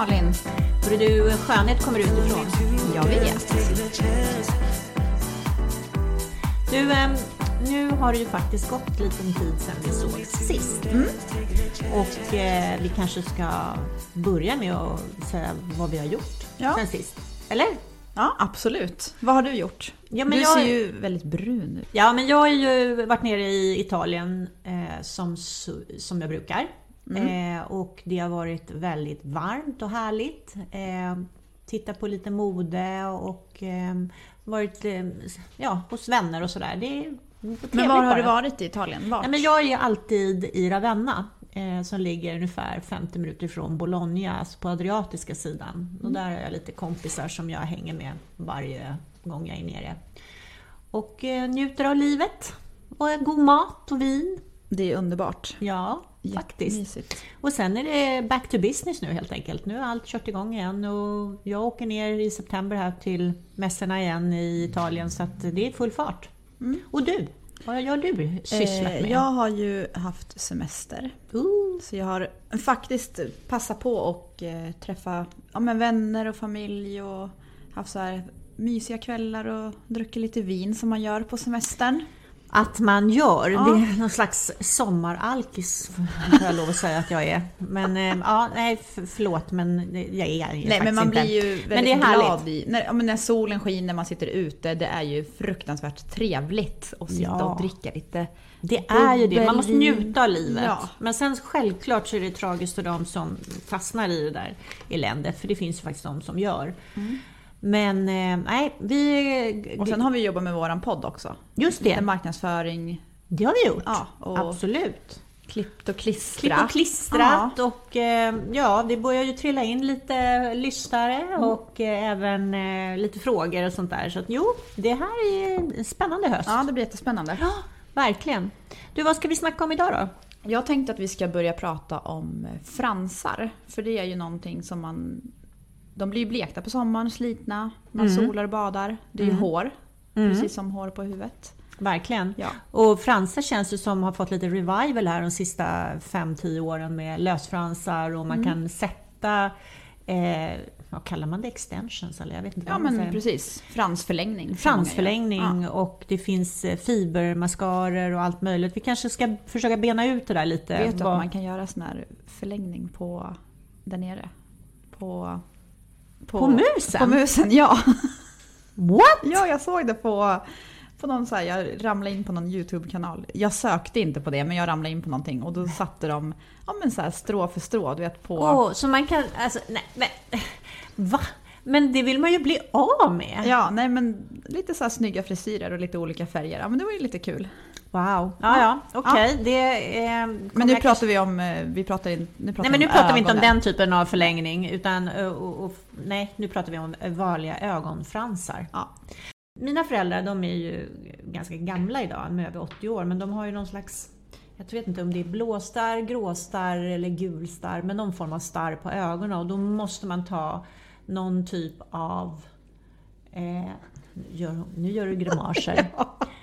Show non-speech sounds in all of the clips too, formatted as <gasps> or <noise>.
Malin. Hörru du, skönhet kommer utifrån. Jag vet. Du, ehm, nu har det ju faktiskt gått lite tid sedan vi såg sist. Och eh, vi kanske ska börja med att säga vad vi har gjort Ja. sen sist. Eller? Ja, absolut. Vad har du gjort? Ja, du jag- ser ju väldigt brun ut. Ja, men jag har ju varit nere i Italien eh, som, som jag brukar. Eh, och det har varit väldigt varmt och härligt. Eh, titta på lite mode och eh, varit eh, ja, hos vänner och sådär. Det är Men var har du varit i Italien? Vart? Ja, men jag är alltid i Ravenna eh, som ligger ungefär 50 minuter från Bologna, alltså på adriatiska sidan. Och där har jag lite kompisar som jag hänger med varje gång jag är nere. Och eh, njuter av livet. Och god mat och vin. Det är underbart. Ja, faktiskt. Jättemysigt. Och sen är det back to business nu helt enkelt. Nu har allt kört igång igen och jag åker ner i september här till mässorna igen i Italien så att det är full fart. Och du? Vad har du sysslat Eh, med? Jag har ju haft semester. Ooh. Så jag har faktiskt passat på och eh, träffa ja, men vänner och familj och haft så här mysiga kvällar och druckit lite vin som man gör på semestern. Att man gör. Ja. Det är någon slags sommaralkis får jag lov att säga att jag är. Men eh, ja, nej förlåt men jag är Nej faktiskt men man inte. blir ju Men det är glad i, när, när solen skiner, man sitter ute, det är ju fruktansvärt trevligt att sitta Ja. och dricka lite. Det är ju det, man måste njuta av livet. Ja. Men sen självklart så är det tragiskt för de som fastnar i det där eländet, för det finns ju faktiskt de som gör. Men eh, nej, vi... Och sen har vi jobbat med våran podd också. Just Lite det, marknadsföring, det har vi gjort. ja, Absolut. klippt och klistrat. Klipp och klistrat och eh, ja, det börjar ju trilla in lite lyssnare och eh, även lite frågor och sånt där. Så att jo, det här är en spännande höst. Ja, det blir jättespännande. Ja, verkligen. Du, vad ska vi snacka om idag då? Jag tänkte att vi ska börja prata om fransar. För det är ju någonting som man... De blir ju blekta på sommaren, slitna, man Mm. solar och badar. Det är ju hår, precis som hår på huvudet. Verkligen. Ja. Och fransar känns ju som har fått lite revival här de sista 5-10 åren med lösfransar och man Mm. kan sätta, eh, vad kallar man det, extensions eller jag vet inte Ja men säger. precis, fransförlängning. många. Fransförlängning och det finns eh, fibermascarer och allt möjligt. Vi kanske ska försöka bena ut det där lite. Ja. Vet du Vad- att man kan göra sån här förlängning på där nere? På... På musen? På musen, ja. What? Ja, jag såg det på, på någon så här, jag ramlade in på någon YouTube-kanal. Jag sökte inte på det, men jag ramlade in på någonting och då satte de ja, men så här, strå för strå, du vet på... Åh, så man kan, alltså, nej, men, va? Men det vill man ju bli av med. Ja, nej men lite så här snygga frisyrer och lite olika färger. Ja, men det var ju lite kul. Wow. Ja, ja, okej. Det, eh, Men nu pratar vi om, eh, vi pratar nu pratar Nej men nu pratar vi inte om ögonen. den typen av förlängning utan eh, och, och, nej, nu pratar vi om vanliga ögonfransar. Ja. Mina föräldrar de är ju ganska gamla idag, de är över 80 år, men de har ju någon slags jag vet inte om det är blåstarr, gråstarr eller gulstarr, men någon form av starr på ögonen och då måste man ta någon typ av... Eh, gör, nu gör du grimaser. <laughs>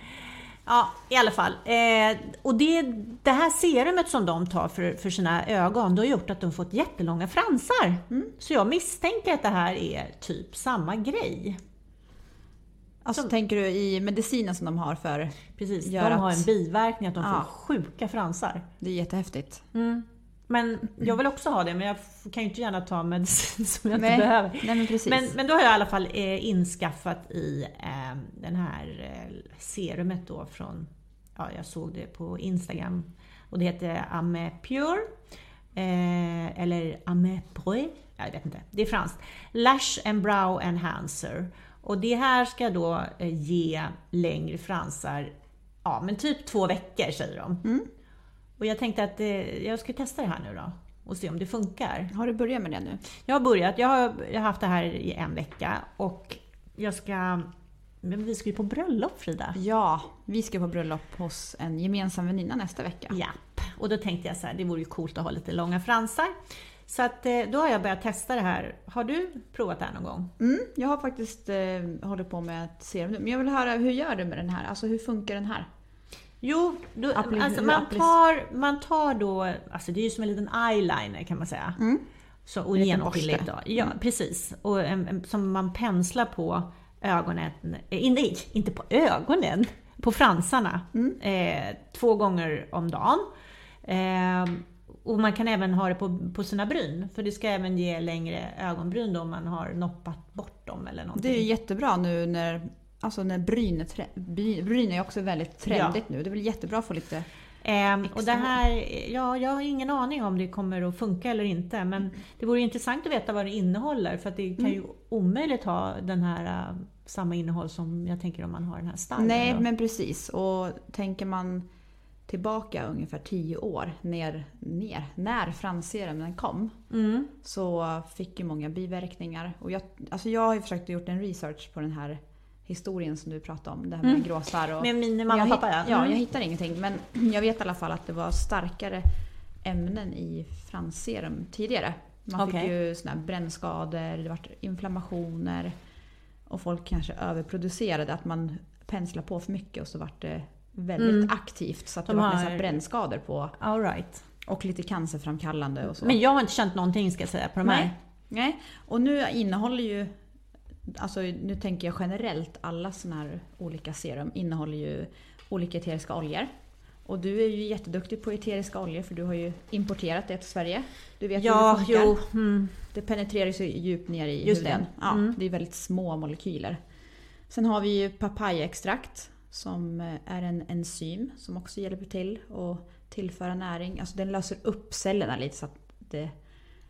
Ja, i alla fall. Eh, och det, det här serumet som de tar för, för sina ögon, det har gjort att de fått jättelånga fransar. Så jag misstänker att det här är typ samma grej. Alltså tänker du i medicinen som de har för, Precis, de har att- en biverkning att de får Ja. sjuka fransar. det är jättehäftigt. Men jag vill också ha det, men jag kan ju inte gärna ta medicin <laughs> som jag Nej. inte behöver. Nej men precis. Men, men då har jag i alla fall eh, inskaffat i eh, den här eh, serumet då från, ja jag såg det på Instagram och det heter Amepure eh, eller Amepre, jag vet inte, det är franskt. Lash and Brow Enhancer. Och det här ska då eh, ge längre fransar, ja men typ två veckor säger de. Och jag tänkte att eh, jag ska testa det här nu då och se om det funkar. Har du börjat med det nu? Jag har börjat. Jag har, jag har haft det här i en vecka och jag ska... Men vi ska ju på bröllop Frida. Ja, vi ska på bröllop hos en gemensam väninna nästa vecka. Japp. Och då tänkte jag så här, det vore ju coolt att ha lite långa fransar. Så att eh, då har jag börjat testa det här. Har du provat det här någon gång? Mm, jag har faktiskt eh, hållit på med ett serum nu. Men jag vill höra, hur gör du med den här? Alltså hur funkar den här? Jo, då, Appli- alltså man, tar, man tar då, alltså det är ju som en liten eyeliner kan man säga. Så, och genomskinligt då. Ja, Mm. precis. Och en, som man penslar på ögonen, eh, nej, inte på ögonen, på fransarna. Mm. Eh, två gånger om dagen. Eh, och man kan även ha det på, på sina bryn, för det ska även ge längre ögonbryn då om man har noppat bort dem eller någonting. Det är jättebra nu när, alltså när bryn är, trä, bryn, bryn är också väldigt trendigt nu. Det är väl jättebra att få lite... Ehm, och det här, ja, jag har ingen aning om det kommer att funka eller inte, men det vore intressant att veta vad det innehåller, för det kan ju omöjligt ha den här, äh, samma innehåll som jag tänker om man har den här starren. Nej, då. men precis. Och tänker man tillbaka ungefär tio år ner, ner när fransserumen kom Mm. så fick ju många biverkningar. Och jag, alltså jag har ju försökt gjort en research på den här historien som du pratade om. Det här med Mm. gråstarr och... Med min mamma och pappa Ja, Mm. jag hittar ingenting. Men <clears throat> jag vet i alla fall att det var starkare ämnen i fransserum tidigare. Man Okej. fick ju såna här brännskador, det var inflammationer och folk kanske överproducerade. Att man penslade på för mycket och så vart det väldigt Mm. aktivt. Så att det De var har- nästan brännskador på All right. och lite cancerframkallande och så. Men jag har inte känt någonting ska jag säga på de här. Nej. Nej, och nu innehåller ju, alltså nu tänker jag generellt, alla sådana här olika serum innehåller ju olika eteriska oljor. Och du är ju jätteduktig på eteriska oljor för du har ju importerat det till Sverige. Du vet Ja, hur det funkar. jo. Mm. Det penetrerar ju så djupt ner i Just det. huden. Ja, Mm. Det är väldigt små molekyler. Sen har vi ju papayaextrakt som eh, är en enzym som också hjälper till att tillföra näring. Alltså den löser upp cellerna lite så att det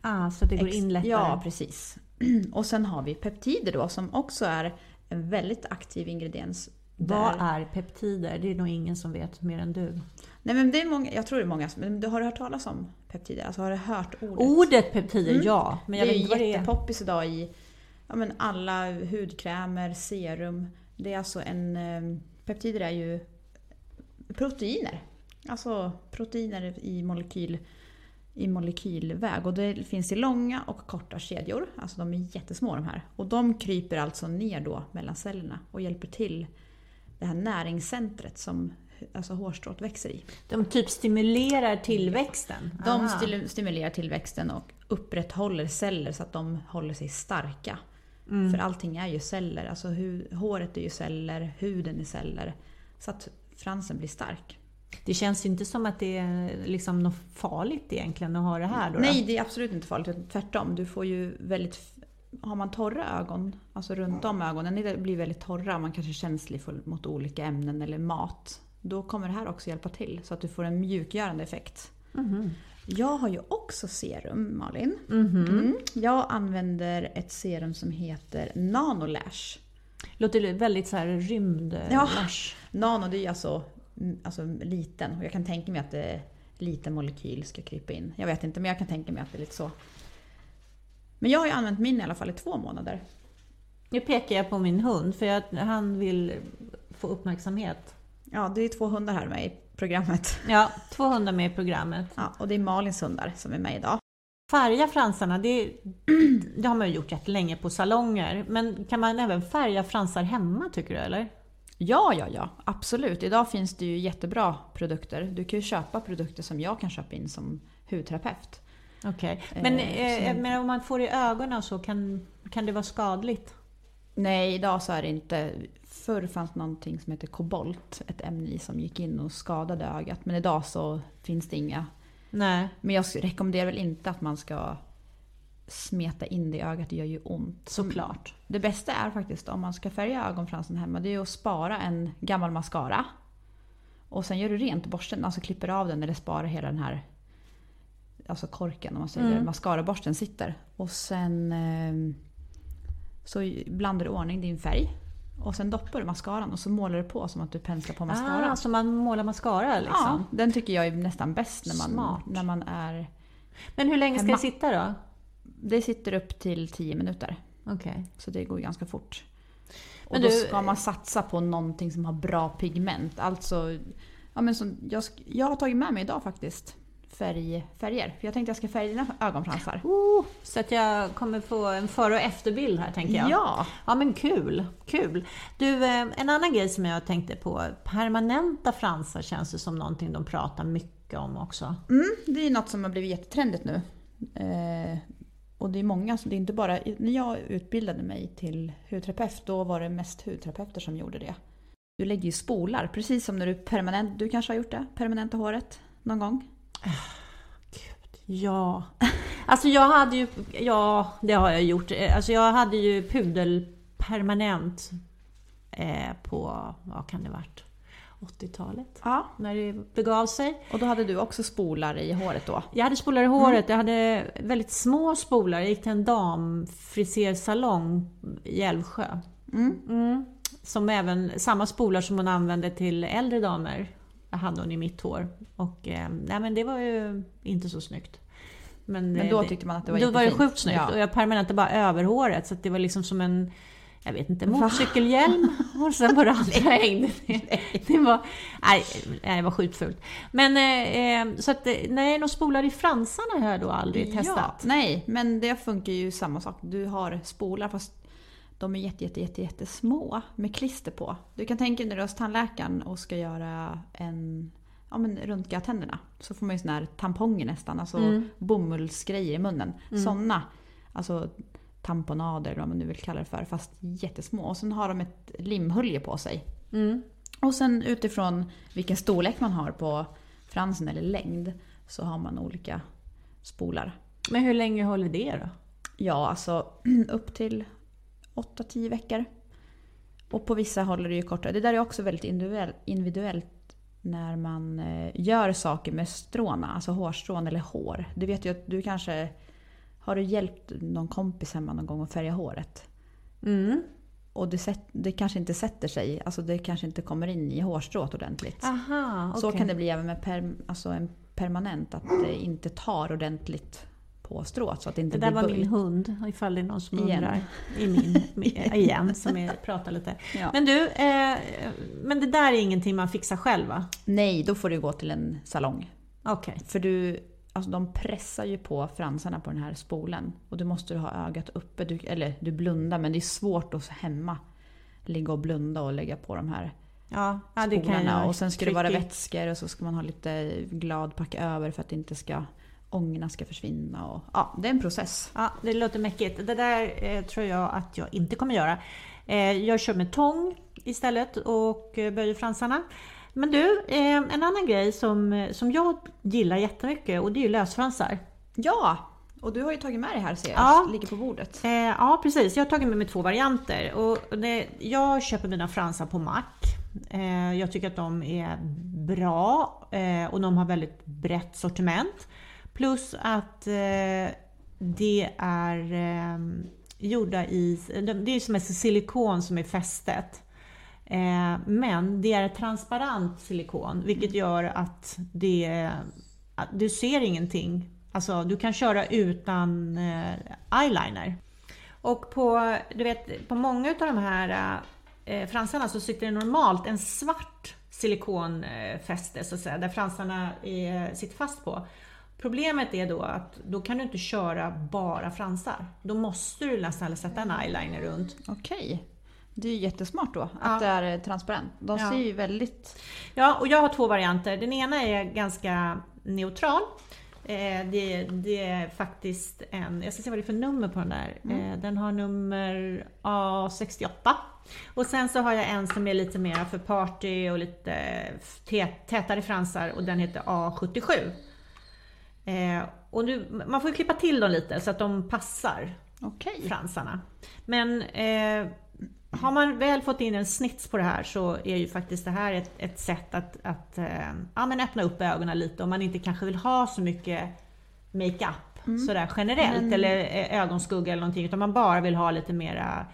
Ah, så att det går in lättare. Ja, precis. <clears throat> Och sen har vi peptider då som också är en väldigt aktiv ingrediens. Vad är peptider? Det är nog ingen som vet mer än du. Nej men det är många, jag tror det är många som, men du har du hört talas om peptider? Alltså har du hört ordet? Ordet peptider, Mm. ja. Men jag det vet är vad ju jättepoppis idag i ja, men alla hudkrämer, serum. Det är alltså en... eh, Peptider är ju proteiner. Alltså proteiner i molekyl i molekylväg. Och det finns i långa och korta kedjor. Alltså de är jättesmå de här. Och de kryper alltså ner då mellan cellerna och hjälper till det här näringscentret som alltså hårstrået växer i. De typ stimulerar tillväxten. De Aha. stimulerar tillväxten och upprätthåller celler så att de håller sig starka. Mm. För allting är ju celler. Alltså hu- håret är ju celler, huden är celler. Så att fransen blir stark. Det känns ju inte som att det är liksom något farligt egentligen att ha det här då. Nej, det är absolut inte farligt. Tvärtom. Du får ju väldigt... Har man torra ögon, alltså runt om ögonen, det blir väldigt torra, man kanske är känslig för, mot olika ämnen eller mat. Då kommer det här också hjälpa till så att du får en mjukgörande effekt. Mhm. Jag har ju också serum, Malin. Mhm. Mm. Jag använder ett serum som heter Nanolash. Låter väldigt så här rymd... Ja. lash. Nano det är alltså, mm, alltså liten och jag kan tänka mig att det är liten molekyl ska krypa in. Jag vet inte men jag kan tänka mig att det är lite så. Men jag har ju använt min i alla fall i två månader. Nu pekar jag på min hund för att han vill få uppmärksamhet. Ja, det är två hundar här med i programmet. <laughs> Ja, två hundar med i programmet. Ja, och det är Malins hundar som är med idag. Färga fransarna, det, det har man ju gjort jättelänge på salonger. Men kan man även färga fransar hemma tycker du eller? Ja, ja, ja, absolut. Idag finns det ju jättebra produkter. Du kan ju köpa produkter som jag kan köpa in som hudterapeut. Okej. Men, Eh, eh, så- men om man får i ögonen och så, kan, kan det vara skadligt? Nej, idag så är det inte. Förr fanns någonting som heter kobolt, ett ämne i som gick in och skadade ögat. Men idag så finns det inga. Nej. Men jag rekommenderar väl inte att man ska smeta in det i ögat, det gör ju ont. Såklart. Det bästa är faktiskt om man ska färga ögonfransen hemma, det är att spara en gammal mascara. Och sen gör du rent borsten, alltså klipper av den eller sparar hela den här alltså korken om man säger, Mm. mascaraborsten sitter. Och sen eh, så blandar du i ordning din färg. Och sen doppar du mascaran och så målar du på som att du penslar på mascara. Ah, så man målar mascara ja, liksom? den tycker jag är nästan bäst när man, Smart. när man är... Men hur länge ska Hemma. det sitta då? Det sitter upp till 10 minuter. Okej. Så det går ganska fort. Och Men då du- ska man satsa på någonting som har bra pigment. Alltså, ja, men som, jag, jag har tagit med mig idag faktiskt färg, färger. För jag tänkte jag ska färga dina ögonfransar. Oh, så att jag kommer få en före och efterbild här tänker jag. Ja! Ja men kul, kul. Du, eh, en annan grej som jag tänkte på. Permanenta fransar känns det som någonting de pratar mycket om också. Mm, det är något som har blivit jättetrendigt nu. Eh, och det är många, så det är inte bara... När jag utbildade mig till hudterapeut, då var det mest hudterapeuter som gjorde det. Du lägger ju spolar, precis som när du permanent... Du kanske har gjort det? Permanenta håret någon gång? Ja. Alltså jag hade ju... Ja, det har jag gjort. Alltså jag hade ju pudel permanent eh, på... Vad kan det varit? 80-talet? Ja. När det begav sig. Och då hade du också spolar i håret då? Jag hade spolar i håret. Jag hade väldigt små spolar. Jag gick till en damfrisersalong i Älvsjö. Mm. Mm. Som även, samma spolar som hon använde till äldre damer hade hon i mitt hår. Och eh, nej men det var ju inte så snyggt. Men då det, tyckte man att det var Då var det jättefint. sjukt snyggt. Ja. Och jag permanentade bara över håret så att det var liksom som en jag vet inte, motorcykelhjälm <laughs> och sen var det andra hängde. Det var, nej, det var sjukt fult. Men eh, eh, så att, eh, nej, de spolar i fransarna har jag då aldrig testat. Ja, nej, men det funkar ju samma sak. Du har spolar fast de är jätte, jätte, jätte, jättesmå med klister på. Du kan tänka dig när du är hos tandläkaren och ska göra en ja, men röntga tänderna. Så får man ju såna här tamponger nästan, alltså Mm. bomullsgrejer i munnen. Mm. Såna, alltså tamponader eller vad man nu vill kalla det för, fast jättesmå. Och sen har de ett limhölje på sig. Mm. Och sen utifrån vilken storlek man har på fransen eller längd så har man olika spolar. Men hur länge håller det då? Ja, alltså <clears throat> upp till 8-10 veckor. Och på vissa håller det ju kortare. Det där är också väldigt individuell- individuellt när man eh, gör saker med stråna, alltså hårstrån eller hår. Du vet ju att du kanske... Har du hjälpt någon kompis hemma någon gång att färga håret? Mm. Och det, sätt, det kanske inte sätter sig, alltså det kanske inte kommer in i hårstrået ordentligt. Aha, Så okej. kan det bli även med per, alltså en permanent, att det inte tar ordentligt på strået. Så att det Det inte där blir var bull. min hund, ifall det är någon som Igen. undrar. I min, min, <laughs> igen, som är, pratar lite. Ja. Men du, eh, men det där är ingenting man fixar själv va? Nej, då får du gå till en salong. Okej. För du, alltså de pressar ju på fransarna på den här spolen. Och du måste ha ögat uppe. Du, eller du blundar, men det är svårt att hemma ligga och blunda och lägga på de här Ja, ja, det kan spolarna. jag Och sen ska det vara vätskor och så ska man ha lite glad packa över för att det inte ska ångorna ska försvinna. Och, ja, det är en process. Ja, det låter mäckigt. Det där eh, tror jag att jag inte kommer göra. Eh, jag kör med tång istället och eh, böjer fransarna. Men du, eh, en annan grej som, eh, som jag gillar jättemycket och det är ju lösfransar. Ja! Och du har ju tagit med det här ser jag. Ja. Ligger på bordet. Eh, ja, precis. Jag har tagit med mig två varianter. Och det, jag köper mina fransar på Mac. Eh, jag tycker att de är bra eh, och de har väldigt brett sortiment. Plus att det är gjorda i... Det är som ett silikon som är fästet. Eh, men det är transparent silikon vilket gör att det, att du ser ingenting. Alltså du kan köra utan eh, eyeliner. Och på, du vet, på många av de här eh, fransarna så sitter det normalt en svart silikonfäste så att säga, där fransarna är, sitter fast på. Problemet är då att då kan du inte köra bara fransar. Då måste du nästan sätta en eyeliner runt. Okej. Det är ju jättesmart då, Ja. att det är eh, transparent. De Ja. ser ju väldigt... Ja, och jag har två varianter. Den ena är ganska neutral. Eh, det, det är faktiskt en, jag ska se vad det är för nummer på den där. Eh, den har nummer A68. Och sen så har jag en som är lite mer för party och lite tä- tätare fransar och den heter A77. Eh, och nu, man får ju klippa till dem lite så att de passar Okej. fransarna. Men har man väl fått in en snits på det här så är ju faktiskt det här ett, ett sätt att, att eh, ja, men öppna upp ögonen lite om man inte kanske vill ha så mycket makeup sådär generellt Men- eller eh, ögonskugga eller någonting utan man bara vill ha lite mera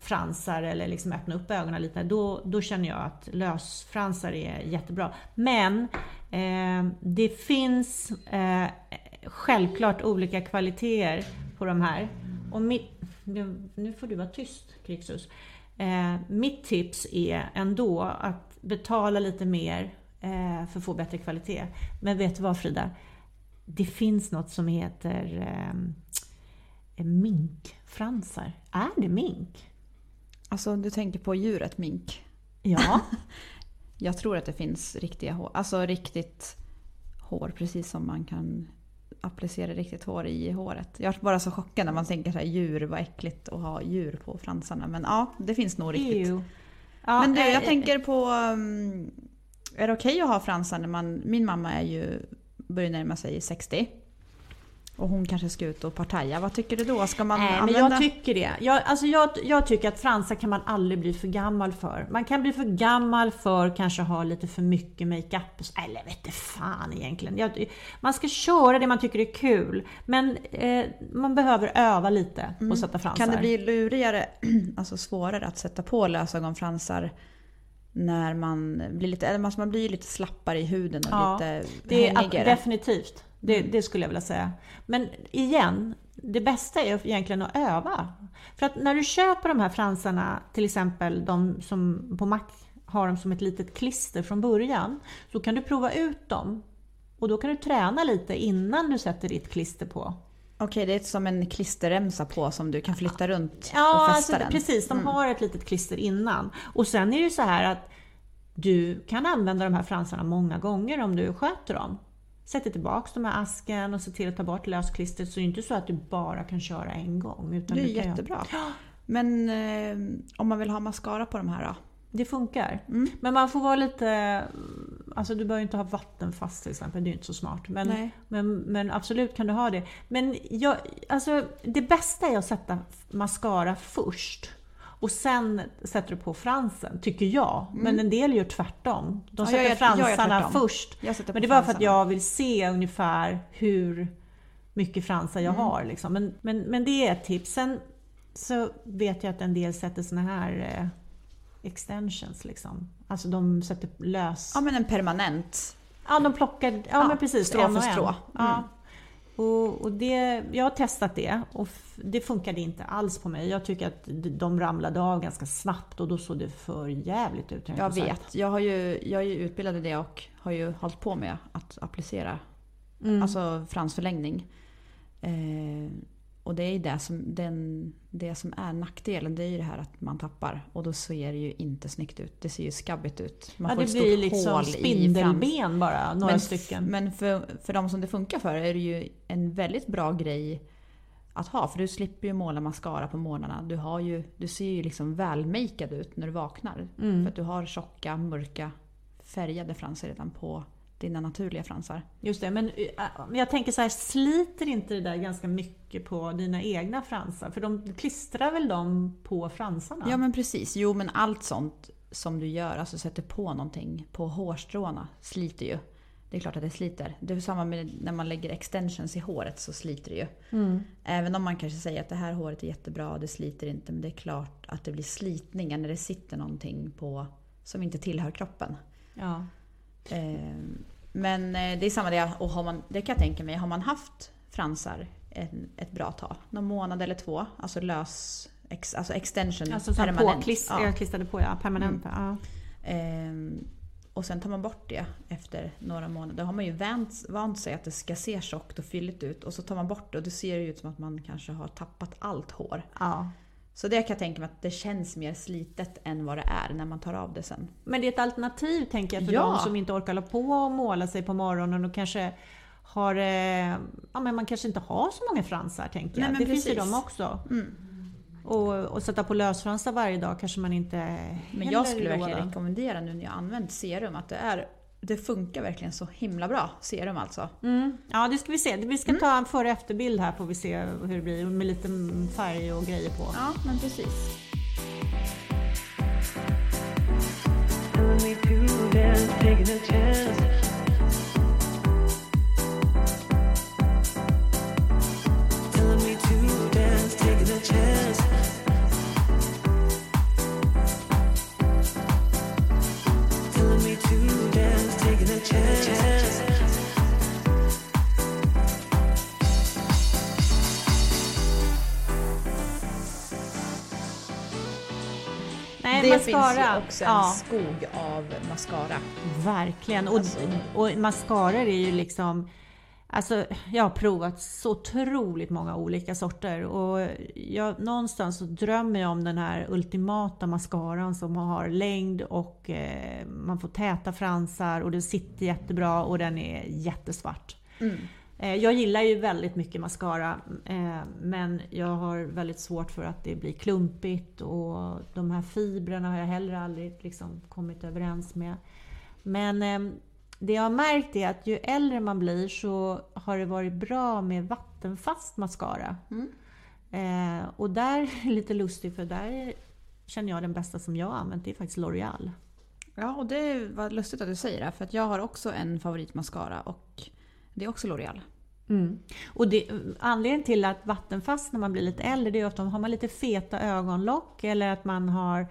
fransar eller liksom öppna upp ögonen lite. Då, då känner jag att lösfransar är jättebra. Men eh, det finns eh, självklart olika kvaliteter på de här. Och mitt, nu, nu får du vara tyst Krixus. Eh, mitt tips är ändå att betala lite mer eh, för att få bättre kvalitet. Men vet du vad Frida? Det finns något som heter eh, minkfransar. Är det mink? Alltså du tänker på djuret mink. Ja. <laughs> Jag tror att det finns riktiga hår, alltså riktigt hår precis som man kan applicera riktigt hår i håret. Jag är bara så chockad när man tänker så här, djur, vad äckligt att ha djur på fransarna. Men ja, det finns nog riktigt. Ja, Men du, jag eh, tänker på... um, Är det okej att ha fransar när man... Min mamma är ju, börjar närma sig 60. Och hon kanske ska ut och partaja. Vad tycker du då? Ska man Nej, men använda... jag tycker det. Jag, alltså jag, jag tycker att fransar kan man aldrig bli för gammal för. Man kan bli för gammal för kanske ha lite för mycket makeup. och Eller vet inte fan egentligen. Jag, man ska köra det man tycker är kul. Men eh, man behöver öva lite på att sätta fransar. Mm. Kan det bli lurigare, <clears throat> alltså svårare att sätta på lösögonfransar när man blir lite, eller alltså man blir lite slappare i huden och Ja, lite Det är hängigare. definitivt. Det, det skulle jag vilja säga. Men igen, det bästa är egentligen att öva. För att när du köper de här fransarna, till exempel de som på Mac har dem som ett litet klister från början, så kan du prova ut dem. Och då kan du träna lite innan du sätter ditt klister på. Okej, det är som en klisterremsa på som du kan flytta runt Ja, och alltså, fästa den. precis. De har ett litet klister innan. Och sen är det så här att du kan använda de här fransarna många gånger om du sköter dem. Sätter tillbaks dem i asken och ser till att ta bort lösklistret. Så det är inte så att du bara kan köra en gång. Utan Det är jättebra. <gasps> Men eh, om man vill ha mascara på de här då? Det funkar. Mm. Men man får vara lite... Alltså du behöver inte ha vattenfast till exempel, det är ju inte så smart. Men, Nej. men, men absolut kan du ha det. Men jag, alltså, det bästa är att sätta mascara först. Och sen sätter du på fransen, tycker jag. Men en del gör tvärtom. De Ja, sätter gör- jag fransarna först. Jag sätter Men det är bara för att jag vill se ungefär hur mycket fransar jag har. Liksom. Men, men, men det är ett tips. Sen så vet jag att en del sätter såna här eh, extensions. Liksom. Alltså de sätter lös... Ja men en permanent. Ja, de plockar... Ja, Ja, men precis. strå en för strå. Mm. Ja. Och, och det, jag har testat det och det funkade inte alls på mig. Jag tycker att de ramlade av ganska snabbt och då såg det för jävligt ut. Jag sagt. vet. Jag, har ju, jag är ju utbildad i det och har ju hållit på med att applicera Mm. alltså fransförlängning. Eh, och det är ju det som, den, det som är nackdelen. Det är ju det här att man tappar. Och då ser det ju inte snyggt ut. Det ser ju skabbigt ut. Man ja, får det ett blir stort liksom hål spindelben bara, några men, stycken. Men för, för de som det funkar för är det ju en väldigt bra grej att ha. För du slipper ju måla mascara på morgnarna. Du, har ju, du ser ju liksom välmakead ut när du vaknar. Mm. För att du har tjocka, mörka, färgade fransar redan på dina naturliga fransar. Just det, men äh, men jag tänker så här, sliter inte det där ganska mycket på dina egna fransar? För de klistrar väl dem på fransarna? Ja men precis. Jo men allt sånt som du gör, alltså sätter på någonting på hårstråna, sliter ju. Det är klart att det sliter. Det är samma med när man lägger extensions i håret så sliter det ju. Mm. Även om man kanske säger att det här håret är jättebra, det sliter inte. Men det är klart att det blir slitningar när det sitter någonting på som inte tillhör kroppen. Ja. Eh, Men eh, det är samma det, och har man, det kan jag tänka mig, har man haft fransar ett bra tag, någon månad eller två, alltså lös, ex, alltså extension Alltså permanent. påklister, ja. klistrade på, ja. Permanenta. Ja. Ehm, och sen tar man bort det efter några månader. Då har man ju vant, vant sig att det ska se tjockt och fylligt ut. Och så tar man bort det och då ser det ut som att man kanske har tappat allt hår. ja. Så det kan jag tänka mig att det känns mer slitet än vad det är när man tar av det sen. Men det är ett alternativ tänker jag för Ja. de som inte orkar hålla på och måla sig på morgonen och kanske har, eh, ja men man kanske inte har så många fransar tänker jag. Nej, men det finns ju precis. de också. Mm. Och, och sätta på lösfransar varje dag kanske man inte Men jag skulle verkligen rekommendera nu när jag använt serum att det, är, det funkar verkligen så himla bra. Serum alltså. Mm. Ja, det ska vi se. Vi ska ta en före och efterbild här får vi se hur det blir med lite färg och grejer på. Ja, men precis. Telling me to dance, taking a chance. Nej, det mascara. finns ju också en ja, skog av mascara. verkligen. Och, Alltså. och mascaror är ju liksom... Alltså, jag har provat så otroligt många olika sorter och jag, någonstans så drömmer jag om den här ultimata mascaran som har längd och eh, man får täta fransar och den sitter jättebra och den är jättesvart. Mm. Eh, Jag gillar ju väldigt mycket mascara eh, men jag har väldigt svårt för att det blir klumpigt och de här fibrerna har jag heller aldrig liksom kommit överens med. Men eh, det jag har märkt är att ju äldre man blir så har det varit bra med vattenfast mascara. Mm. Eh, och där är <laughs> det lite lustigt för där känner jag den bästa som jag har använt, det är faktiskt L'Oreal. Ja, och det var lustigt att du säger det. För att jag har också en favoritmascara och det är också L'Oreal. Mm. Och det, anledningen till att vattenfast när man blir lite äldre det är att har man lite feta ögonlock eller att man har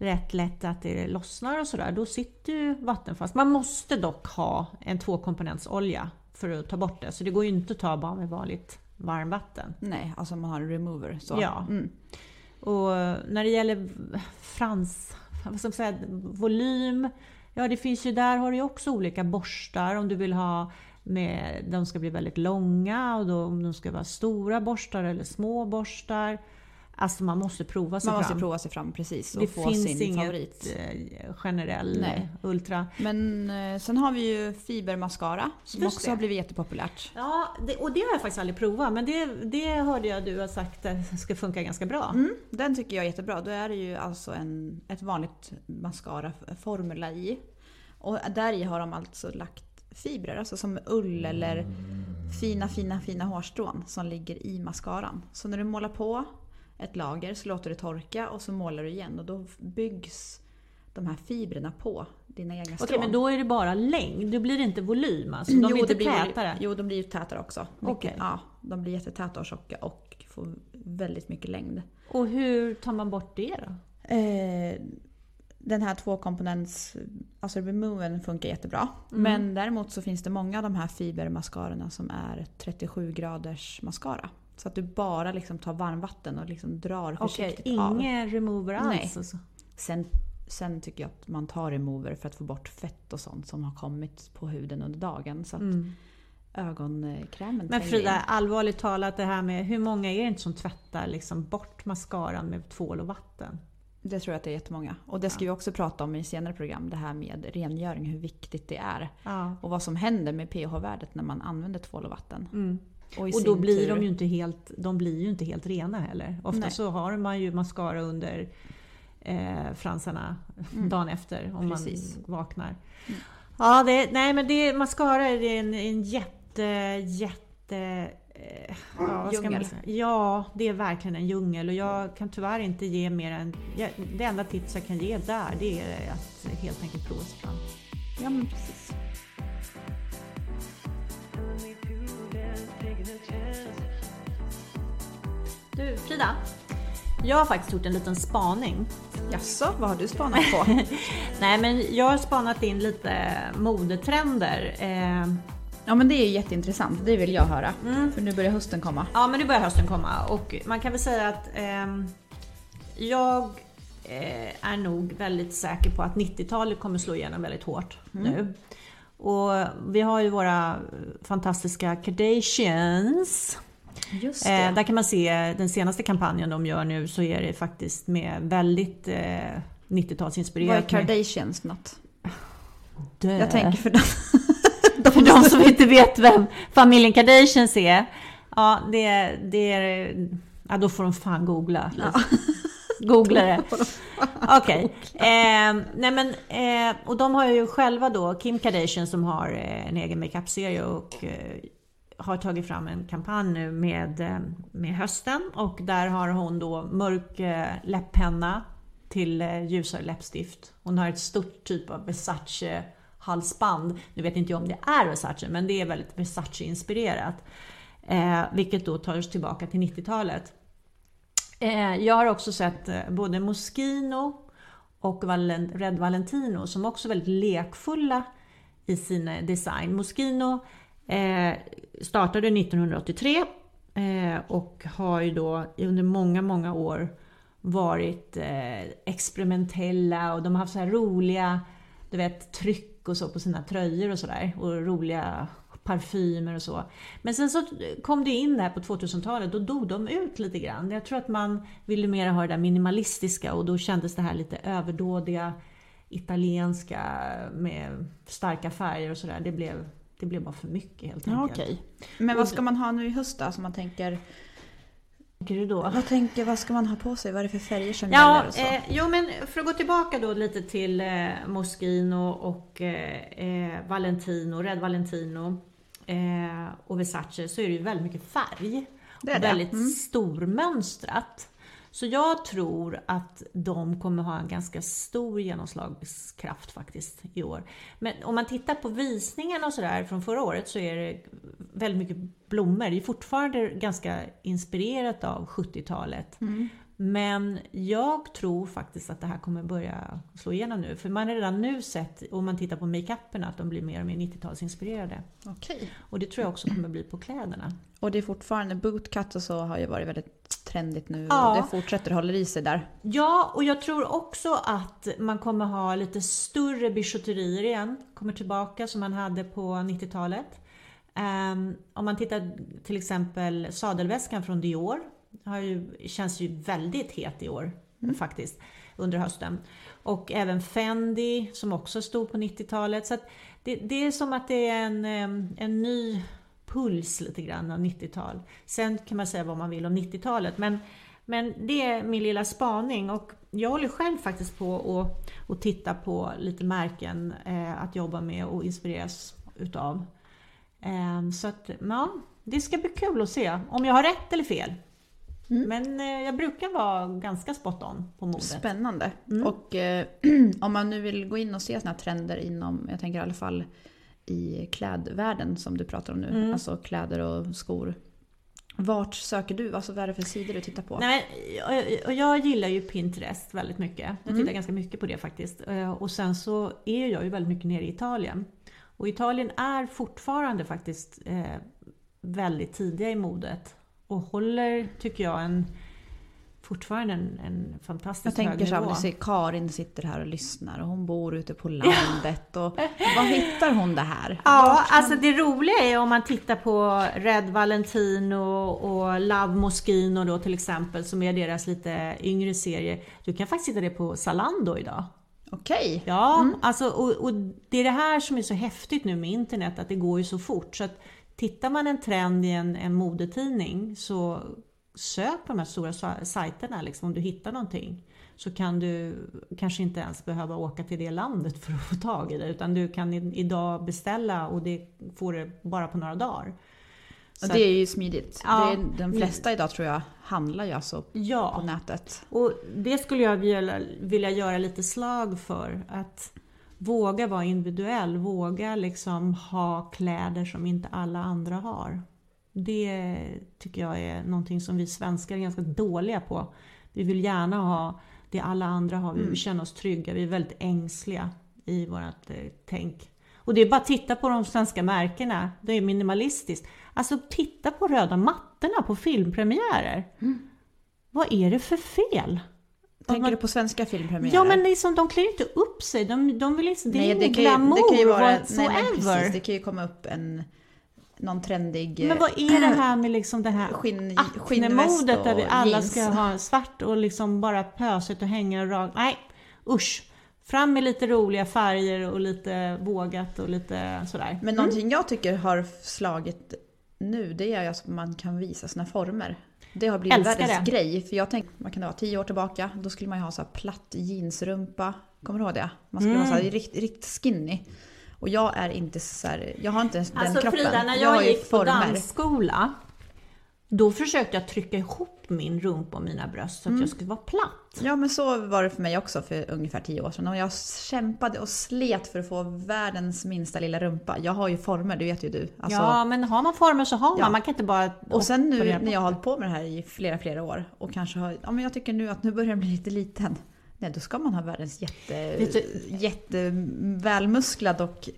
rätt lätt att det lossnar och sådär, då sitter ju vattenfast. Man måste dock ha en tvåkomponentsolja för att ta bort det, så det går ju inte att ta bara med vanligt varmvatten. Nej, alltså man har en remover. Så. Ja. Mm. Och när det gäller frans, vad ska man säga, volym, ja det finns ju där har du ju också olika borstar om du vill ha med, de ska bli väldigt långa och då om de ska vara stora borstar eller små borstar. Alltså man måste prova sig Man måste fram. prova sig fram precis och det få finns sin inget favorit. eh, generell Nej. ultra. Men eh, sen har vi ju fibermascara som Just också det. har blivit jättepopulärt. Ja, det, och det har jag faktiskt aldrig provat men det, det hörde jag du har sagt att ska funka ganska bra. Mm, den tycker jag är jättebra. Då är det ju alltså en, ett vanligt mascara-formula i. Och där i har de alltså lagt fibrer, alltså som ull eller fina, fina, fina hårstrån som ligger i mascaran. Så när du målar på ett lager så låter det torka och så målar du igen och då byggs de här fibrerna på dina egna Okej, strån. men då är det bara längd, då blir det inte volym alltså? De är inte blir, tätare? Jo, de blir ju tätare också. Mycket, Okej. Ja, de blir jättetäta och tjocka och får väldigt mycket längd. Och hur tar man bort det då? Eh, den här tvåkomponents, alltså removen funkar jättebra. Mm. Men däremot så finns det många av de här fibermascarorna som är 37 graders mascara. Så att du bara liksom tar varmvatten och liksom drar försiktigt av. ingen remover alls Nej. alltså? Sen, sen tycker jag att man tar remover för att få bort fett och sånt som har kommit på huden under dagen. Så att Mm. ögonkrämen Men Frida, in. allvarligt talat det här med hur många är det inte som tvättar liksom bort mascaran med tvål och vatten? Det tror jag att det är jättemånga. Och det ska vi också prata om i senare program. Det här med rengöring, hur viktigt det är. Ja. Och vad som händer med pH-värdet när man använder tvål och vatten. Mm. Och, Och då blir tur- de ju inte helt, de blir ju inte helt rena heller. Ofta Nej. så har man ju mascara under eh, fransarna dagen efter om Mm. Precis. man vaknar. Mm. Ja, det, nej men det, mascara är en, en jätte, jätte... Eh, ja, man? Ja, det är verkligen en djungel och jag kan tyvärr inte ge mer än... Det enda tips jag kan ge där det är att helt enkelt prova sig fram. Ja men precis. Du Frida, jag har faktiskt gjort en liten spaning. Jaså, vad har du spanat på? <laughs> Nej men jag har spanat in lite modetrender. Eh, ja men det är jätteintressant, det vill jag höra. Mm. För nu börjar hösten komma. Ja, men nu börjar hösten komma och man kan väl säga att ehm, jag eh, är nog väldigt säker på att 90-talet kommer slå igenom väldigt hårt nu. Och vi har ju våra fantastiska Kardashians. Just Eh, där kan man se den senaste kampanjen de gör nu så är det faktiskt med väldigt eh, 90-talsinspirerat. Vad är Kardashians något? Dö. Jag tänker för dem. <laughs> För de som inte vet vem familjen Kardashians är. Ja, det, det är... Ja, då får de fan googla. Googla det. <laughs> Okej. Eh, nej men, eh, och de har ju själva då, Kim Kardashian som har eh, en egen makeupserie och eh, har tagit fram en kampanj nu med, eh, med hösten och där har hon då mörk eh, läpppenna till eh, ljusare läppstift. Hon har ett stort typ av Versace halsband. Nu vet inte jag om det är Versace men det är väldigt Versace-inspirerat. Eh, vilket då tar oss tillbaka till 90-talet. Eh, jag har också sett eh, både Moschino och Red Valentino som också är väldigt lekfulla i sin eh, design. Moschino startade 1983 och har ju då under många, många år varit experimentella och de har haft så här roliga du vet, tryck och så på sina tröjor och sådär och roliga parfymer och så. Men sen så kom det in där på 2000-talet, då dog de ut lite grann. Jag tror att man ville mer ha det där minimalistiska och då kändes det här lite överdådiga italienska med starka färger och sådär. Det blev, det blev bara för mycket helt Ja, enkelt. okej. Men vad ska man ha nu i höst då? Som man tänker, Tänker du då? vad, tänker, vad ska man ha på sig? Vad är det för färger som Ja, gäller? Och så? eh, jo men för att gå tillbaka då lite till eh, Moschino och eh, eh, Valentino, Red Valentino eh, och Versace så är det ju väldigt mycket färg. Det är och det. väldigt Mm. stormönstrat. Så jag tror att de kommer ha en ganska stor genomslagskraft faktiskt i år. Men om man tittar på visningarna och sådär från förra året så är det väldigt mycket blommor. Det är fortfarande ganska inspirerat av 70-talet. Mm. Men jag tror faktiskt att det här kommer börja slå igenom nu. För man har redan nu sett, om man tittar på makeupen, att de blir mer och mer 90-talsinspirerade. Okej. Och det tror jag också kommer bli på kläderna. Och det är fortfarande bootcut och så har ju varit väldigt trendigt nu Ja. och det fortsätter hålla i sig där. Ja, och jag tror också att man kommer ha lite större bijouterier igen. Kommer tillbaka som man hade på 90-talet. Ehm, om man tittar till exempel sadelväskan från Dior. Har ju, känns ju väldigt het i år faktiskt. Under hösten. Och även Fendi som också stod på 90-talet. Så det, det är som att det är en, en ny puls lite grann av 90-tal. Sen kan man säga vad man vill om 90-talet. Men men det är min lilla spaning och jag håller själv faktiskt på att att titta på lite märken eh, att jobba med och inspireras utav. Eh, så att, ja, det ska bli kul att se om jag har rätt eller fel. Men eh, jag brukar vara ganska spot on på modet. Spännande. Mm. Och eh, <clears throat> om man nu vill gå in och se såna här trender inom, jag tänker i alla fall i klädvärlden som du pratar om nu, Mm. alltså kläder och skor. Vart söker du? Alltså vad är det för sidor du tittar på? Nej, och- och jag gillar ju Pinterest väldigt mycket. Jag tittar ganska mycket på det faktiskt. Eh, Och sen så är jag ju väldigt mycket nere i Italien. Och Italien är fortfarande faktiskt eh, väldigt tidiga i modet. Och håller, tycker jag, en, fortfarande en, en Jag fantastiskt tänker så här, du ser Karin sitter här och lyssnar och hon bor ute på landet. Och var hittar hon det här? Ja, kan- alltså det roliga är om man tittar på Red Valentino och Love Moschino då till exempel, som är deras lite yngre serie. Du kan faktiskt hitta det på Zalando idag. Okej. Ja, alltså, och, och det är det här som är så häftigt nu med internet, att det går ju så fort. Så att tittar man en trend i en, en modetidning så sök på de här stora sa- sajterna liksom, om du hittar någonting. Så kan du kanske inte ens behöva åka till det landet för att få tag i det, utan du kan idag beställa och det får det bara på några dagar. Så det är ju smidigt. Ja. Det är, de flesta idag tror jag handlar ju alltså ja. på nätet. Och det skulle jag vilja, vilja göra lite slag för. Att våga vara individuell, våga liksom ha kläder som inte alla andra har. Det tycker jag är någonting som vi svenskar är ganska dåliga på. Vi vill gärna ha det alla andra har, vi vill känna oss trygga, vi är väldigt ängsliga i vårt eh, tänk. Och det är bara att titta på de svenska märkena, det är minimalistiskt. Alltså titta på röda mattorna på filmpremiärer. Vad är det för fel? Tänker man- du på svenska filmpremiärer? Ja men liksom, de klär ju inte upp sig, de, de vill liksom, det är Nej, ingen kan ju- glamour det kan ju vara, nej, whatsoever. men men, precis, det kan ju komma upp en, någon trendig eh, vad är det här med liksom det här skinn, skinnväst Acne-modet där vi och alla jeans. ska ha svart och liksom bara pösigt och hänga rakt. Nej, usch. Fram med lite roliga färger och lite vågat och lite sådär. Men någonting jag tycker har slagit nu, det är att man kan visa sina former. Det har blivit Älskar världens det. grej. För jag tänkte, vad kan vara, tio år tillbaka, då skulle man ju ha så här platt jeansrumpa. Kommer du ihåg det? Man skulle Mm. vara så här riktigt, riktigt skinny. Och jag är inte så här, jag har inte ens den Alltså kroppen. Frida, när jag ju gick på dansskola, då försökte jag trycka ihop min rumpa och mina bröst så att Mm. jag skulle vara platt. Ja men så var det för mig också för ungefär tio år sedan. Och jag kämpade och slet för att få världens minsta lilla rumpa. Jag har ju former, det vet ju du. Alltså, ja, men har man former så har man. Ja. Man kan inte bara Och sen nu när jag har hållit på med det här i flera, flera år och kanske har, ja men jag tycker nu att nu börjar den bli lite liten. Nej, då ska man ha världens jätte, du- jättevälmusklad och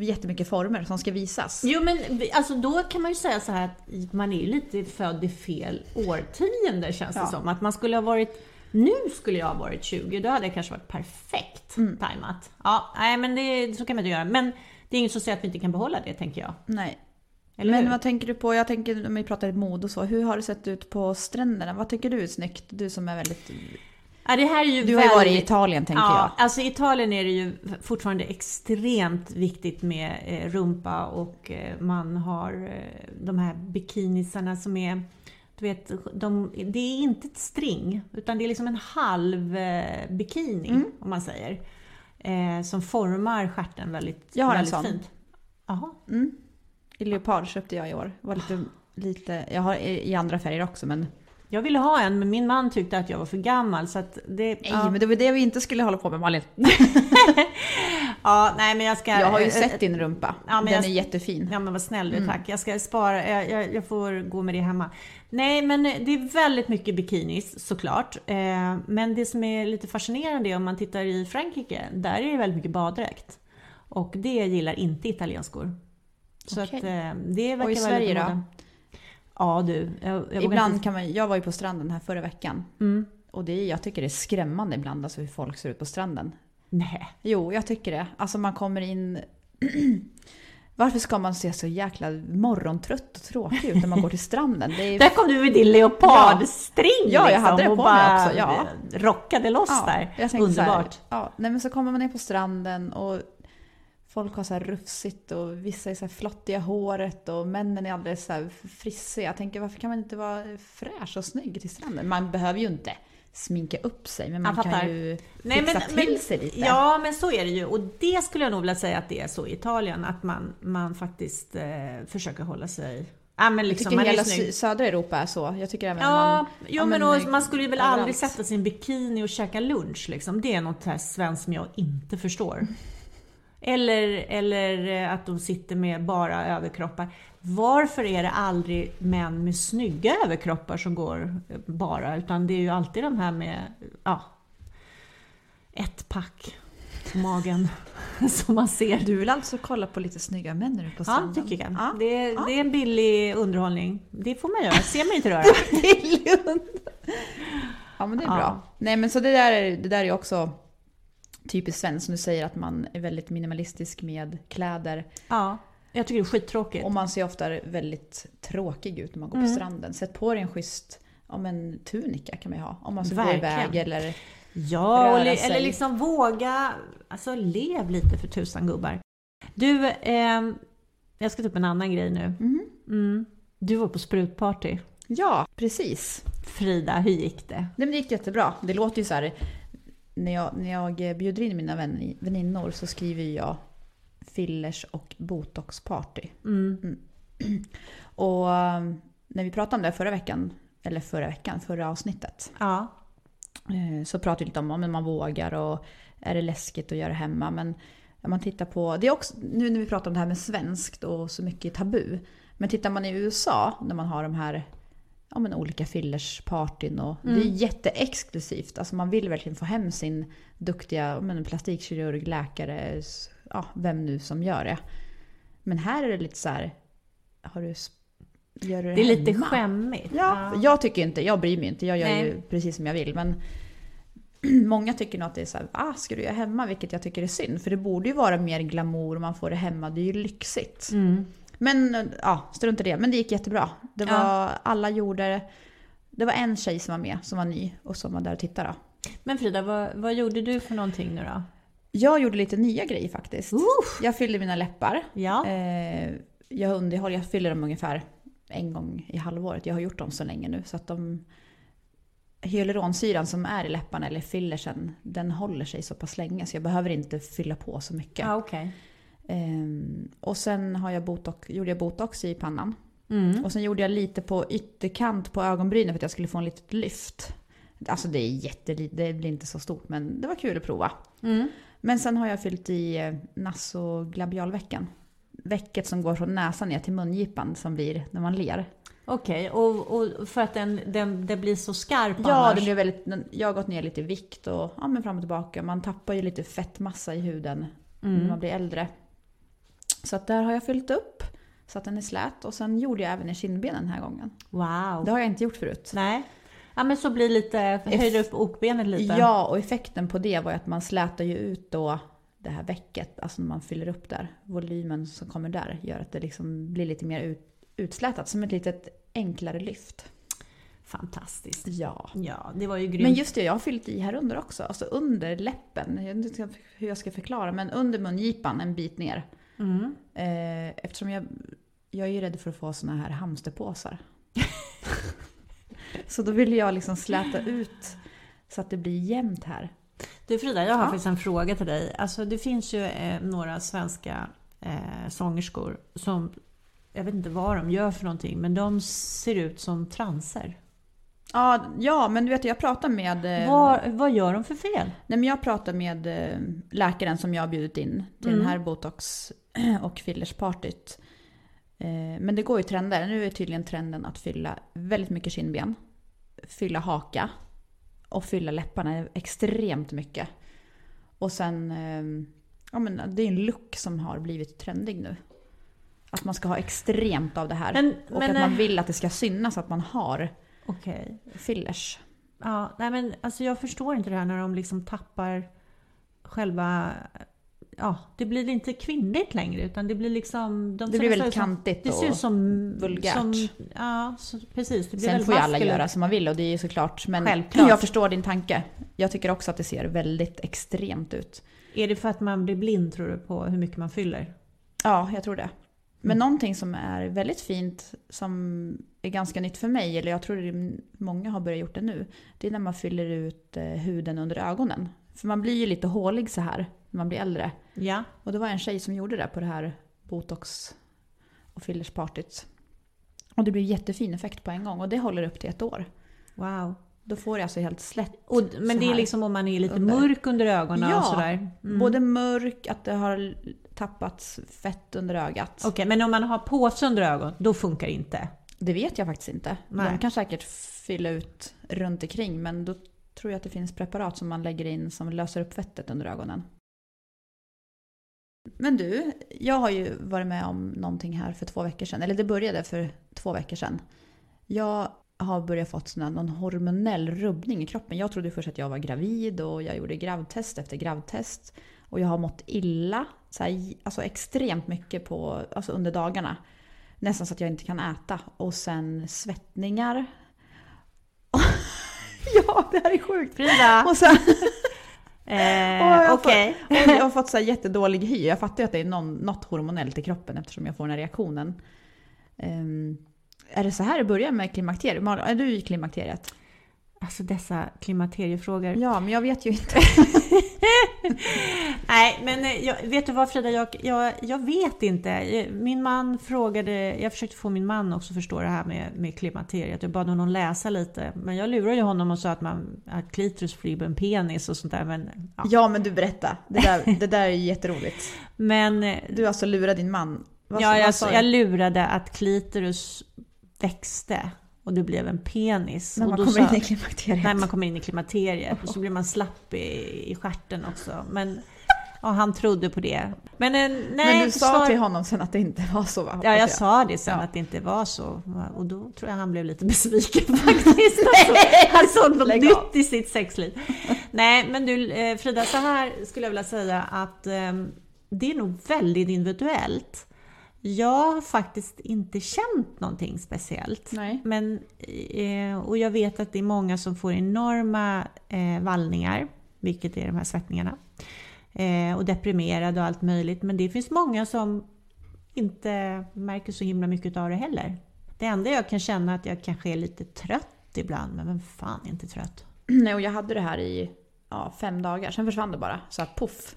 jättemycket former som ska visas. Jo men alltså då kan man ju säga så här att man är ju lite född i fel årtionde känns det Ja. som. Att man skulle ha varit, nu skulle jag ha varit 20, då hade det kanske varit perfekt Mm. tajmat. Ja, nej men det, så kan man inte göra. Men det är inget som säger att vi inte kan behålla det tänker jag. Nej. Eller men hur? vad tänker du på, jag tänker om vi pratar mode och så, hur har det sett ut på stränderna? Vad tycker du är snyggt? Du som är väldigt... Ja, det här är ju Du har ju varit i väldigt- Italien tänker Ja, alltså i Italien är det ju fortfarande extremt viktigt med eh, rumpa och eh, man har eh, de här bikinisarna som är du vet, de, det är inte ett string utan det är liksom en halv eh, bikini Mm. om man säger. Eh, som formar stjärten väldigt, Jag har en väldigt sån. fint. Jaha. Mm. I leopard köpte jag i år. Var lite, lite, jag har i andra färger också men... Jag ville ha en men min man tyckte att jag var för gammal så att det... Nej ja. men det var det vi inte skulle hålla på med Malin. <laughs> ja, nej men jag ska... Jag har ju sett din rumpa. Ja, men Den jag- är jättefin. Ja men vad snäll du, Mm. tack. Jag ska spara, jag, jag, jag får gå med det hemma. Nej men det är väldigt mycket bikinis såklart. Eh, men det som är lite fascinerande är om man tittar i Frankrike, där är det väldigt mycket baddräkt. Och det gillar inte italienskor. Så Okej. att eh, det verkar Och i Sverige då? Ja du, jag, jag Ibland inte- kan man, jag var ju på stranden här förra veckan. Mm. Och det, jag tycker det är skrämmande ibland alltså hur folk ser ut på stranden. Nej. Jo, jag tycker det. Alltså man kommer in... <clears throat> Varför ska man se så jäkla morgontrött och tråkig ut när man går till stranden? Det är... <laughs> Där kom du med din leopardstring Ja, jag liksom, hade det på mig också, ja. rockade loss där. jag tänkte så här, Underbart. ja, nej men så kommer man ner på stranden och folk har så här rufsigt och vissa är så här flottiga håret och männen är alldeles så här frissiga. Jag tänker varför kan man inte vara fräsch och snygg till stranden? Man behöver ju inte sminka upp sig men man Jag kan ju Nej, fixa men- till men- sig lite. Ja, men så är det ju. Och det skulle jag nog vilja säga att det är så i Italien, att man, man faktiskt eh, försöker hålla sig... Ja, men jag liksom, tycker man hela södra Europa är så. Jag tycker även Ja, man... jo, ja, men, och, man skulle ju väl aldrig sätta sin bikini och käka lunch liksom. Det är något här svenskt som jag inte förstår. Eller, eller eh, att de sitter med bara överkroppar. Varför är det aldrig män med snygga överkroppar som går eh, bara? Utan det är ju alltid de här med, ja, ett pack på magen <laughs> som man ser. Du vill alltså kolla på lite snygga män när du är på Ja, stranden? tycker jag. Ja. Det, är, det är en billig underhållning. Det får man göra. Ser man inte röra. <laughs> ja men det är Ja. bra. Nej men så det där är, det där är också typiskt svenskt som du säger att man är väldigt minimalistisk med kläder. Ja, jag tycker det är skittråkigt. Och man ser ofta väldigt tråkig ut när man går Mm. på stranden. Sätt på dig en schysst ja, men tunika kan man ju ha. Om man ska gå Verkligen. iväg eller... Ja, röra le, sig. eller liksom våga, alltså lev lite för tusan gubbar. Du, ehm, jag ska ta upp en annan grej nu. Mhm. Mm. Du var på sprutparty. Ja, precis. Frida, hur gick det? Det gick jättebra. Det låter ju så här... När jag, när jag bjuder in mina vän, väninnor så skriver jag fillers och botoxparty. Mm. <clears throat> Och um, när vi pratade om det förra veckan, eller förra veckan, förra avsnittet, Ja. eh, så pratade vi lite om om man vågar och är det läskigt att göra hemma. Men om man tittar på, det är också, nu när vi pratar om det här med svenskt och så mycket tabu. Men tittar man i USA, när man har de här ja, men olika fillerspartyn och det är jätteexklusivt. Alltså man vill verkligen få hem sin duktiga ja, men plastikkirurg, läkare, ja, vem nu som gör det. Men här är det lite så här, har du, gör du det Det är lite hemma? skämmigt. Ja, jag tycker inte, jag bryr mig inte, jag gör ju Nej. precis som jag vill. Men <clears throat> många tycker nog att det är så här, ah, ska du göra hemma? Vilket jag tycker är synd. För det borde ju vara mer glamour man får det hemma, det är ju lyxigt. Mm. Men ja, strunt i det. Men det gick jättebra. Det var, Ja. alla gjorde det. var en tjej som var med, som var ny och som var där och tittade. Men Frida, vad, vad gjorde du för någonting nu då? Jag gjorde lite nya grejer faktiskt. Jag fyllde mina läppar. Ja. Eh, jag, underhåller, jag fyller dem ungefär en gång i halvåret. Jag har gjort dem så länge nu så att de hyaluronsyran som är i läpparna eller fillersen, den håller sig så pass länge så jag behöver inte fylla på så mycket. Ja, okej. Ehm, och sen har jag botox, gjorde jag botox i pannan. Mm. Och sen gjorde jag lite på ytterkant på ögonbrynen för att jag skulle få en litet lyft. Alltså det är jättelite, det blir inte så stort men det var kul att prova. Mm. Men sen har jag fyllt i eh, nasoglabialvecken. Väcket som går från näsan ner till mungipan som blir när man ler. Okej, och, och för att den, den, det blir så skarp Ja, annars? det blir väldigt, jag har gått ner lite i vikt och ja, men fram och tillbaka. Man tappar ju lite fettmassa i huden när Mm. man blir äldre. Så att där har jag fyllt upp så att den är slät. Och sen gjorde jag även i kindbenen den här gången. Wow. Det har jag inte gjort förut. Nej. Ja men så blir lite, höjer upp okbenet lite. Ja, och effekten på det var ju att man slätar ju ut då det här väcket, alltså när man fyller upp där. Volymen som kommer där gör att det liksom blir lite mer ut, utslätat, som ett litet enklare lyft. Fantastiskt. Ja. Ja, det var ju grymt. Men just det, jag har fyllt i här under också. Alltså under läppen. Jag vet inte hur jag ska förklara, men under mungipan en bit ner. Mm. Eh, eftersom jag, jag är ju rädd för att få såna här hamsterpåsar. <laughs> så då vill jag liksom släta ut så att det blir jämnt här. Du Frida, jag har Ja. faktiskt en fråga till dig. Alltså det finns ju eh, några svenska eh, sångerskor som, jag vet inte vad de gör för någonting, men de ser ut som transer. Ja, ja, men du vet jag pratar med... eh, Vad, vad gör de för fel? Nej, men jag pratar med eh, läkaren som jag har bjudit in till Mm. den här botox <clears throat> och fillerspartyt. Eh, men det går ju trender. Nu är tydligen trenden att fylla väldigt mycket kindben, fylla haka och fylla läpparna extremt mycket. Och sen, eh, ja men det är en look som har blivit trendig nu. Att man ska ha extremt av det här. Men- och men, att man eh, vill att det ska synas att man har Okej. fillers. Ja, nej men alltså jag förstår inte det här när de liksom tappar själva... Ja, det blir inte kvinnligt längre utan det blir liksom... De Det blir väldigt som- kantigt Det och ser ut som... vulgärt. Som, ja, så, precis. Det blir Sen får ju alla göra som man vill och det är ju såklart. Men Självklart. jag förstår din tanke. Jag tycker också att det ser väldigt extremt ut. Är det för att man blir blind tror du på hur mycket man fyller? Ja, jag tror det. Men Mm. någonting som är väldigt fint, som är ganska nytt för mig, eller jag tror det är många har börjat gjort det nu, det är när man fyller ut eh, huden under ögonen. För man blir ju lite hålig så här när man blir äldre. Ja. Och det var en tjej som gjorde det på det här botox och fillerspartyt. Och det blir jättefin effekt på en gång och det håller upp till ett år. Wow. Då får det alltså helt slätt. Och, men det är liksom om man är lite under. mörk under ögonen Ja, och sådär? Mm. Både mörk, att det har tappats fett under ögat. Okej, men om man har påse under ögonen, då funkar det inte? Det vet jag faktiskt inte. Nej. De kan säkert fylla ut runt omkring men då tror jag att det finns preparat som man lägger in som löser upp fettet under ögonen. Men du, jag har ju varit med om någonting här för två veckor sedan. Eller det började för två veckor sedan. Jag har börjat fått sån någon hormonell rubbning i kroppen. Jag trodde först att jag var gravid och jag gjorde gravtest efter gravtest. Och jag har mått illa, så här, alltså extremt mycket på, alltså under dagarna. Nästan så att jag inte kan äta. Och sen svettningar. <laughs> ja, det här är sjukt. Frida! Och sen Eh, Okej. och jag har <laughs> fått så här jättedålig hy. Jag fattar ju att det är någon, något hormonellt i kroppen eftersom jag får den här reaktionen. Ehm, är det så här det börjar med klimakteriet? Är du i klimakteriet? Alltså dessa klimakteriefrågor. Ja, men jag vet ju inte. <laughs> Nej, men eh, jag, vet du vad Frida, jag, jag, jag vet inte. Eh, Min man frågade, jag försökte få min man också förstå det här med, med klimakteriet. Jag bad honom läsa lite. Men jag lurade ju honom och sa att, man, att klitoris flyger en penis och sånt där. Men, ja. Ja, men du berätta. Det där, det där är ju jätteroligt. men eh, Du alltså lurar din man. Vad, ja, vad jag, du? jag lurade att klitoris växte och det blev en penis. När man kommer sa- in i klimakteriet. När man kommer in i klimakteriet och så blir man slapp i, i stjärten också. Men ja, han trodde på det. Men, eh, nej, men du sa till honom sen att det inte var så va? Ja, jag sa det sen Ja. att det inte var så. Och då tror jag han blev lite besviken <laughs> faktiskt. Alltså, han såg något Lägg nytt av. i sitt sexliv. Nej, men du eh, Frida, så här skulle jag vilja säga att eh, det är nog väldigt individuellt. Jag har faktiskt inte känt någonting speciellt. Nej. Men, eh, och jag vet att det är många som får enorma eh, vallningar, vilket är de här svettningarna. Eh, och deprimerade och allt möjligt. Men det finns många som inte märker så himla mycket av det heller. Det enda jag kan känna är att jag kanske är lite trött ibland, men vem fan är inte trött? Nej, och jag hade det här i ja, fem dagar, sen försvann det bara. Så här, poff.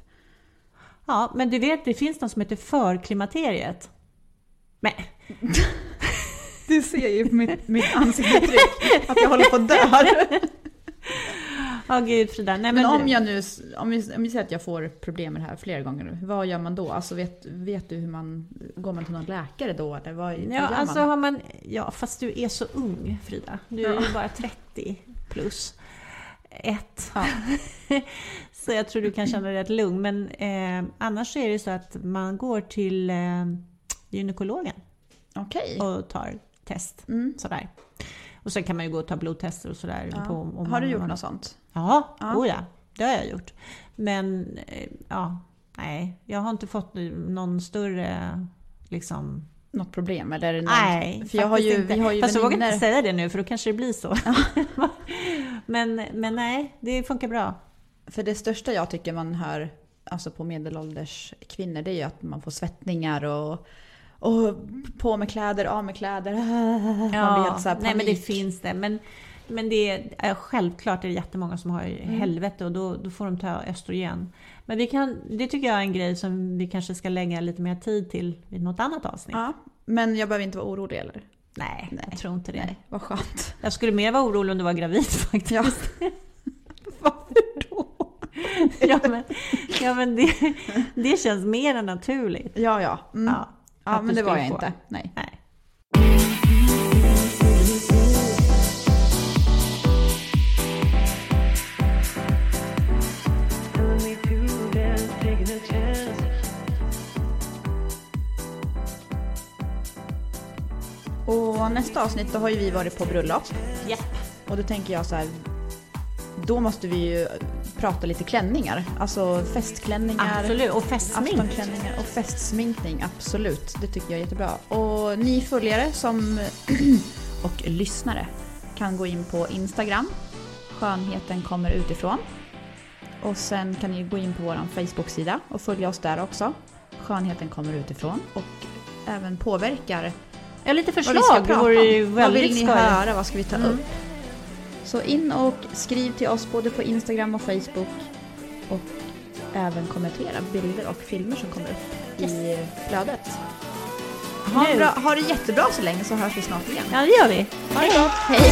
Ja, men du vet, det finns något som heter förklimakteriet. Men, <laughs> Du ser ju på mitt, mitt ansiktsuttryck att jag håller på att dö. ja gud Frida, nej men, Men om jag nu, om vi, om vi säger att jag får problem med det här flera gånger nu, vad gör man då? Alltså vet, vet du hur man, går man till någon läkare då eller vad, Ja, gör alltså man? har man... Ja, fast du är så ung Frida. Du är ju bara 30 plus ett. Ja. <laughs> så jag tror du kan känna dig rätt lugn. Men eh, annars är det så att man går till eh, gynekologen Okej. och tar test. Mm. Sådär. Och sen kan man ju gå och ta blodtester och sådär. Ja. På, om Har du gjort man- något sånt? Ja, Ja. oh ja, det har jag gjort. Men eh, ja, nej, jag har inte fått någon större liksom något problem? Eller är det? Nej, för jag har ju, inte. vi har ju Fast jag vågar vänner. inte säga det nu för då kanske det blir så. <laughs> men, men nej, det funkar bra. För det största jag tycker man hör alltså på medelålders kvinnor det är ju att man får svettningar och, och på med kläder, av med kläder. <laughs> Man blir helt så här nej men det panik. finns det. Men, men det är, är självklart är det jättemånga som har Mm. helvete och då, då får de ta östrogen. Men vi kan, det tycker jag är en grej som vi kanske ska lägga lite mer tid till i något annat avsnitt. Ja, men jag behöver inte vara orolig eller? Nej, Nej. jag tror inte det. Nej, vad skönt. Jag skulle mer vara orolig om du var gravid <laughs> faktiskt. Ja. <laughs> Varför då? ja men, ja, men det, det känns mer än naturligt. Ja, ja. Mm. Ja, Ja, men det var jag få. inte. Nej. Nej. Och nästa avsnitt då har ju vi varit på bröllop. Japp. Och då tänker jag så här. Då måste vi ju prata lite klänningar. Alltså festklänningar. Absolut, och. Aftonklänningar och festsminkning, absolut. Det tycker jag är jättebra. Och ni följare som <clears throat> och lyssnare kan gå in på Instagram. Skönheten kommer utifrån. Och sen kan ni gå in på vår Facebook-sida och följa oss där också. Skönheten kommer utifrån och även påverkar Ja, lite vad vi ska förslag. Det prata vore ju om. Vad väldigt vill ni höra? Vad ska vi ta Mm. upp? Så in och skriv till oss både på Instagram och Facebook. Och även kommentera bilder och filmer som kommer upp i flödet. Ha, bra, ha det jättebra så länge så hörs vi snart igen. Ja, det gör vi. Ha det gott! Hej!